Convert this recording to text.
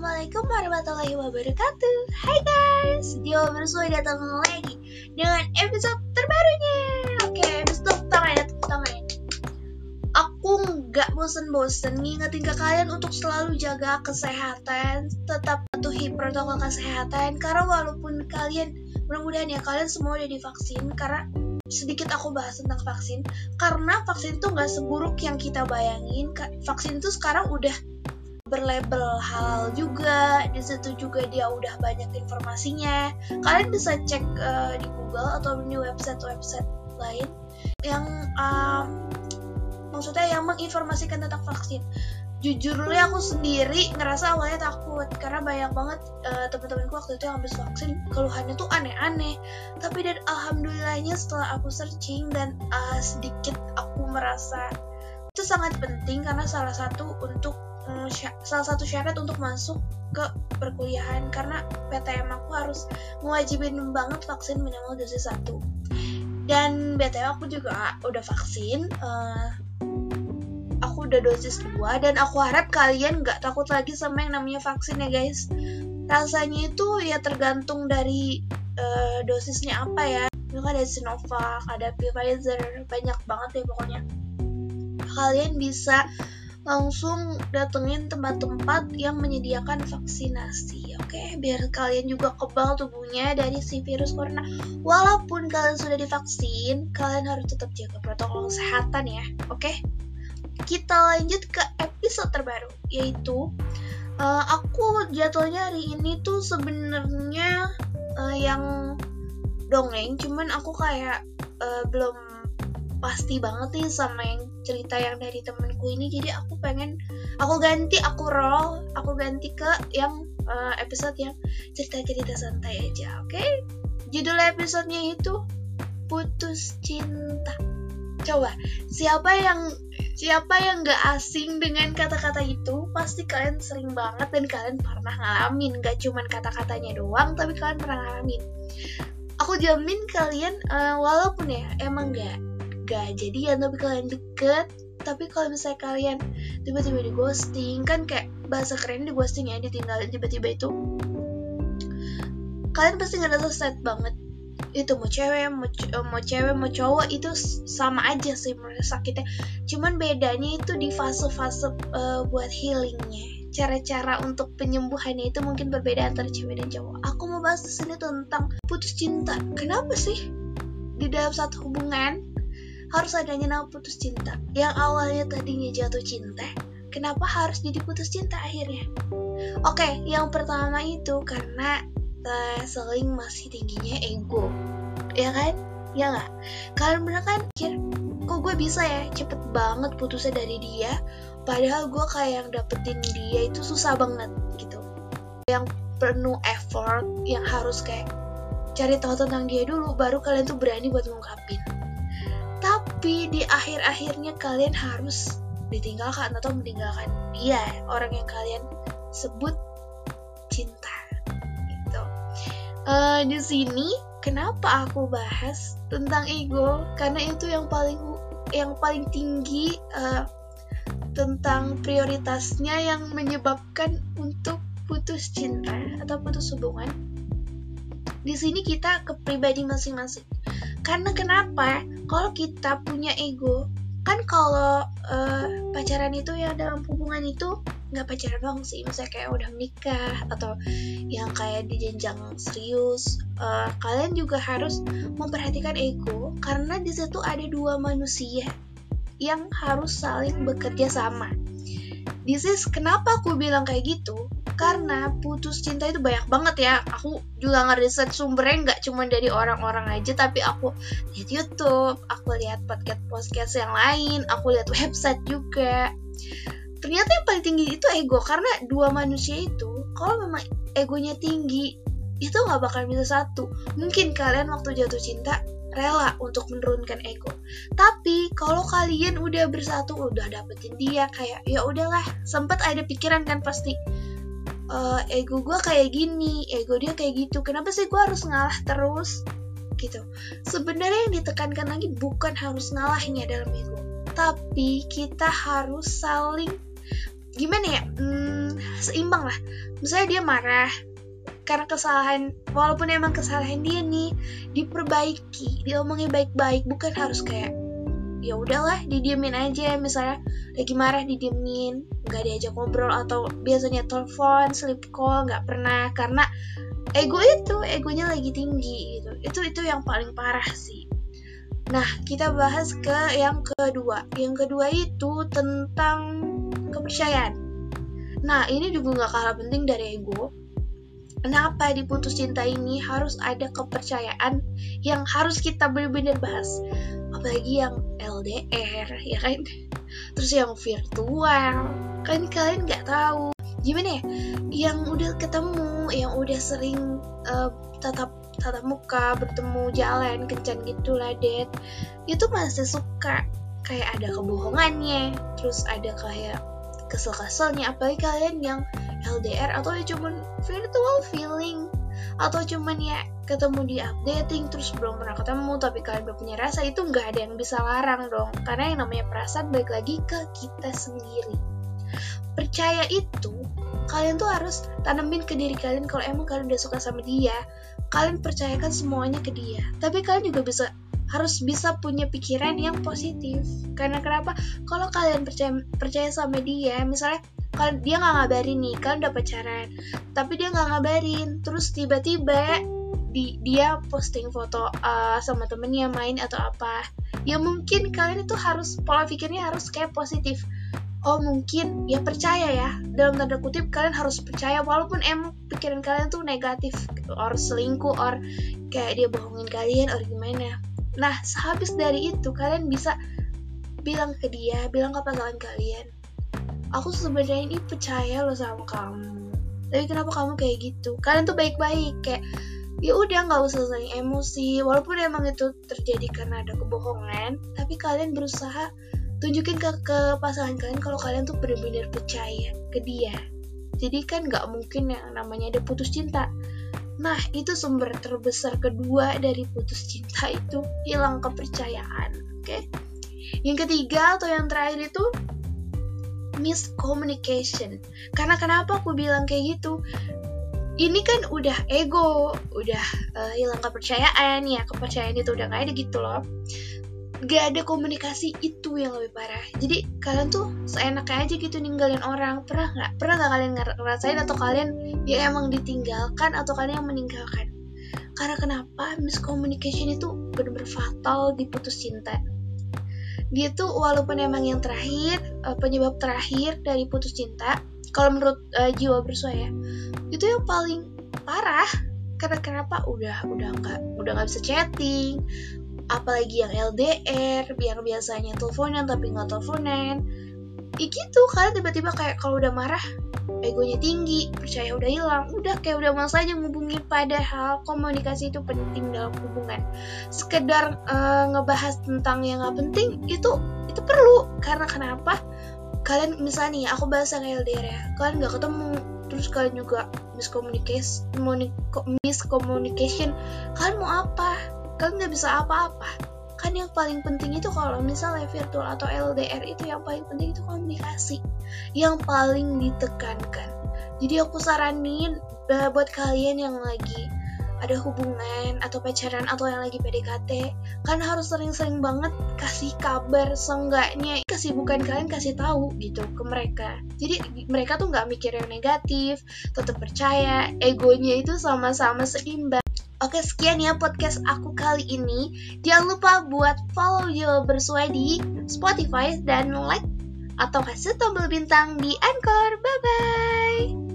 Assalamualaikum warahmatullahi wabarakatuh. Hai guys, Dio Bersua datang lagi dengan episode terbarunya. Oke, episode pertama ya, pertama ya. Aku nggak bosen-bosen ngingetin ke kalian untuk selalu jaga kesehatan Tetap patuhi protokol kesehatan. Karena walaupun kalian, mudah-mudahan ya kalian semua udah divaksin Karena sedikit aku bahas tentang vaksin. Karena vaksin itu nggak seburuk yang kita bayangin. Vaksin itu sekarang udah berlabel halal juga. Di situ juga dia udah banyak informasinya. Kalian bisa cek uh, di Google atau di website-website lain yang uh, maksudnya yang menginformasikan tentang vaksin. Jujur dulu aku sendiri ngerasa awalnya takut karena banyak banget uh, teman-temanku waktu itu yang habis vaksin keluhannya tuh aneh-aneh. Tapi dan alhamdulillahnya setelah aku searching dan uh, sedikit aku merasa itu sangat penting karena salah satu untuk um, salah satu syarat untuk masuk ke perkuliahan karena PTM aku harus mewajibin banget vaksin minimal dosis satu. Dan BTW aku juga udah vaksin uh, aku udah dosis 2 dan aku harap kalian gak takut lagi sama yang namanya vaksin ya guys. Rasanya itu ya tergantung dari uh, dosisnya apa ya. Itu ada Sinovac, ada Pfizer, banyak banget ya pokoknya. Kalian bisa langsung datengin tempat-tempat yang menyediakan vaksinasi, oke? Okay? Biar kalian juga kebal tubuhnya dari si virus corona. Walaupun kalian sudah divaksin, kalian harus tetap jaga protokol kesehatan ya, oke? Okay? Kita lanjut ke episode terbaru, yaitu uh, aku jatuhnya hari ini tuh sebenarnya uh, yang dongeng, cuman aku kayak uh, belum pasti banget nih sama yang cerita yang dari temenku ini. Jadi aku pengen aku ganti aku roll aku ganti ke yang uh, episode yang cerita-cerita santai aja oke? Okay? judul episodenya itu putus cinta. Coba siapa yang siapa yang gak asing dengan kata-kata itu pasti kalian sering banget dan kalian pernah ngalamin. Gak cuman kata-katanya doang tapi kalian pernah ngalamin. Aku jamin kalian uh, walaupun ya emang gak gak jadian tapi kalian deket tapi kalau misalnya kalian tiba-tiba di ghosting kan kayak bahasa keren di ghosting ya ditinggalin tiba-tiba itu. Kalian pasti ngerasa sad banget. Itu mau cewek mau, mau cewek mau cowok itu sama aja sih merasa sakitnya. Cuman bedanya itu di fase-fase uh, buat healingnya. Cara-cara untuk penyembuhannya itu mungkin berbeda antara cewek dan cowok. Aku mau bahas di sini tentang putus cinta. Kenapa sih? Di dalam satu hubungan harus adanya nama putus cinta. Yang awalnya tadinya jatuh cinta, kenapa harus jadi putus cinta akhirnya? Oke, yang pertama itu karena uh, seling masih tingginya ego, ya kan? Ya nggak? Kalian bener kan pikir, kok gue bisa ya cepet banget putusnya dari dia, padahal gue kayak yang dapetin dia itu susah banget gitu. Yang penuh effort, yang harus kayak cari tahu tentang dia dulu, baru kalian tuh berani buat ngungkapin tapi di akhir-akhirnya kalian harus ditinggalkan atau meninggalkan dia orang yang kalian sebut cinta gitu. Uh, di sini kenapa aku bahas tentang ego? Karena itu yang paling yang paling tinggi uh, tentang prioritasnya yang menyebabkan untuk putus cinta atau putus hubungan. Di sini kita ke pribadi masing-masing karena kenapa? Kalau kita punya ego, kan kalau uh, pacaran itu ya dalam hubungan itu nggak pacaran doang sih, misalnya kayak udah menikah atau yang kayak di jenjang serius, uh, kalian juga harus memperhatikan ego karena di situ ada dua manusia yang harus saling bekerja sama. This is kenapa aku bilang kayak gitu karena putus cinta itu banyak banget ya. Aku juga ngeriset sumbernya nggak cuma dari orang-orang aja tapi aku lihat YouTube aku lihat podcast podcast yang lain aku lihat website juga. Ternyata yang paling tinggi itu ego karena dua manusia itu kalau memang egonya tinggi itu nggak bakal bisa satu. Mungkin kalian waktu jatuh cinta rela untuk menurunkan ego. Tapi kalau kalian udah bersatu, udah dapetin dia kayak ya udahlah, sempat ada pikiran kan pasti uh, ego gue kayak gini, ego dia kayak gitu. Kenapa sih gue harus ngalah terus? Gitu. Sebenarnya yang ditekankan lagi bukan harus ngalahnya dalam ego, tapi kita harus saling gimana ya hmm, seimbang lah misalnya dia marah karena kesalahan walaupun emang kesalahan dia nih diperbaiki diomongin baik-baik bukan harus kayak ya udahlah didiemin aja. Misalnya lagi marah didiemin. Nggak diajak ngobrol atau biasanya telepon sleep call nggak pernah. Karena ego itu egonya lagi tinggi gitu. Itu itu yang paling parah sih. Nah kita bahas ke yang kedua. Yang kedua itu tentang kepercayaan. Nah ini juga nggak kalah penting dari ego Kenapa di putus cinta ini harus ada kepercayaan yang harus kita benar-benar bahas? Apalagi yang LDR ya kan? Terus yang virtual. Kan kalian nggak tahu. Gimana ya? Yang udah ketemu yang udah sering uh, tatap tatap muka bertemu jalan kencan gitu lah det itu masih suka. Kayak ada kebohongannya terus ada kayak kesel-keselnya. Apalagi kalian yang LDR atau ya cuman virtual feeling. Atau cuman ya ketemu di updating terus belum pernah ketemu tapi kalian belum punya rasa itu nggak ada yang bisa larang dong. Karena yang namanya perasaan balik lagi ke kita sendiri. Percaya itu kalian tuh harus tanemin ke diri kalian kalau emang kalian udah suka sama dia. Kalian percayakan semuanya ke dia. Tapi kalian juga bisa harus bisa punya pikiran yang positif. Karena kenapa? Kalau kalian percaya percaya sama dia misalnya kalau dia nggak ngabarin nih kalian udah pacaran. Tapi dia nggak ngabarin. Terus tiba-tiba di dia posting foto uh, sama temennya main atau apa. Ya mungkin kalian itu harus pola pikirnya harus kayak positif. Oh mungkin ya percaya ya. Dalam tanda kutip kalian harus percaya. Walaupun emang pikiran kalian tuh negatif or selingkuh or kayak dia bohongin kalian or gimana. Nah sehabis dari itu kalian bisa bilang ke dia bilang ke pasangan kalian aku sebenarnya ini percaya loh sama kamu. Tapi kenapa kamu kayak gitu? Kalian tuh baik-baik kayak ya udah nggak usah saling emosi. Walaupun emang itu terjadi karena ada kebohongan tapi kalian berusaha tunjukin ke, ke pasangan kalian kalau kalian tuh benar-benar percaya ke dia. Jadi kan nggak mungkin yang namanya ada putus cinta. Nah itu sumber terbesar kedua dari putus cinta itu hilang kepercayaan oke? Okay? yang ketiga atau yang terakhir itu miscommunication karena kenapa aku bilang kayak gitu ini kan udah ego, udah uh, hilang kepercayaan ya, kepercayaan itu udah gak ada gitu loh. Gak ada komunikasi itu yang lebih parah. Jadi kalian tuh seenaknya aja gitu ninggalin orang. Pernah nggak? Pernah nggak kalian ngerasain atau kalian ya emang ditinggalkan atau kalian yang meninggalkan? Karena kenapa miscommunication itu benar-benar fatal di putus cinta dia tuh walaupun emang yang terakhir uh, penyebab terakhir dari putus cinta kalau menurut uh, jiwa bersua ya itu yang paling parah. Karena kenapa? Udah udah nggak udah nggak bisa chatting apalagi yang LDR yang biasanya teleponan tapi nggak teleponan. Ya gitu kalian tiba-tiba kayak kalau udah marah egonya tinggi percaya udah hilang udah kayak udah males aja ngubungi padahal komunikasi itu penting dalam hubungan. Sekedar uh, ngebahas tentang yang nggak penting itu itu perlu. Karena kenapa? Kalian misalnya nih aku bahas yang LDR ya kalian nggak ketemu. Terus kalian juga miscommunication miscommunication. Kalian mau apa? Kalian nggak bisa apa-apa kan yang paling penting itu kalau misalnya virtual atau LDR itu yang paling penting itu komunikasi. Yang paling ditekankan. Jadi aku saranin eh, buat kalian yang lagi ada hubungan atau pacaran atau yang lagi PDKT kan harus sering-sering banget kasih kabar seenggaknya. Kesibukan kalian kasih tahu gitu ke mereka. Jadi mereka tuh nggak mikir yang negatif tetap percaya egonya itu sama-sama seimbang Oke sekian ya podcast aku kali ini. Jangan lupa buat follow Yo Bersuai di Spotify dan like atau kasih tombol bintang di Anchor. Bye bye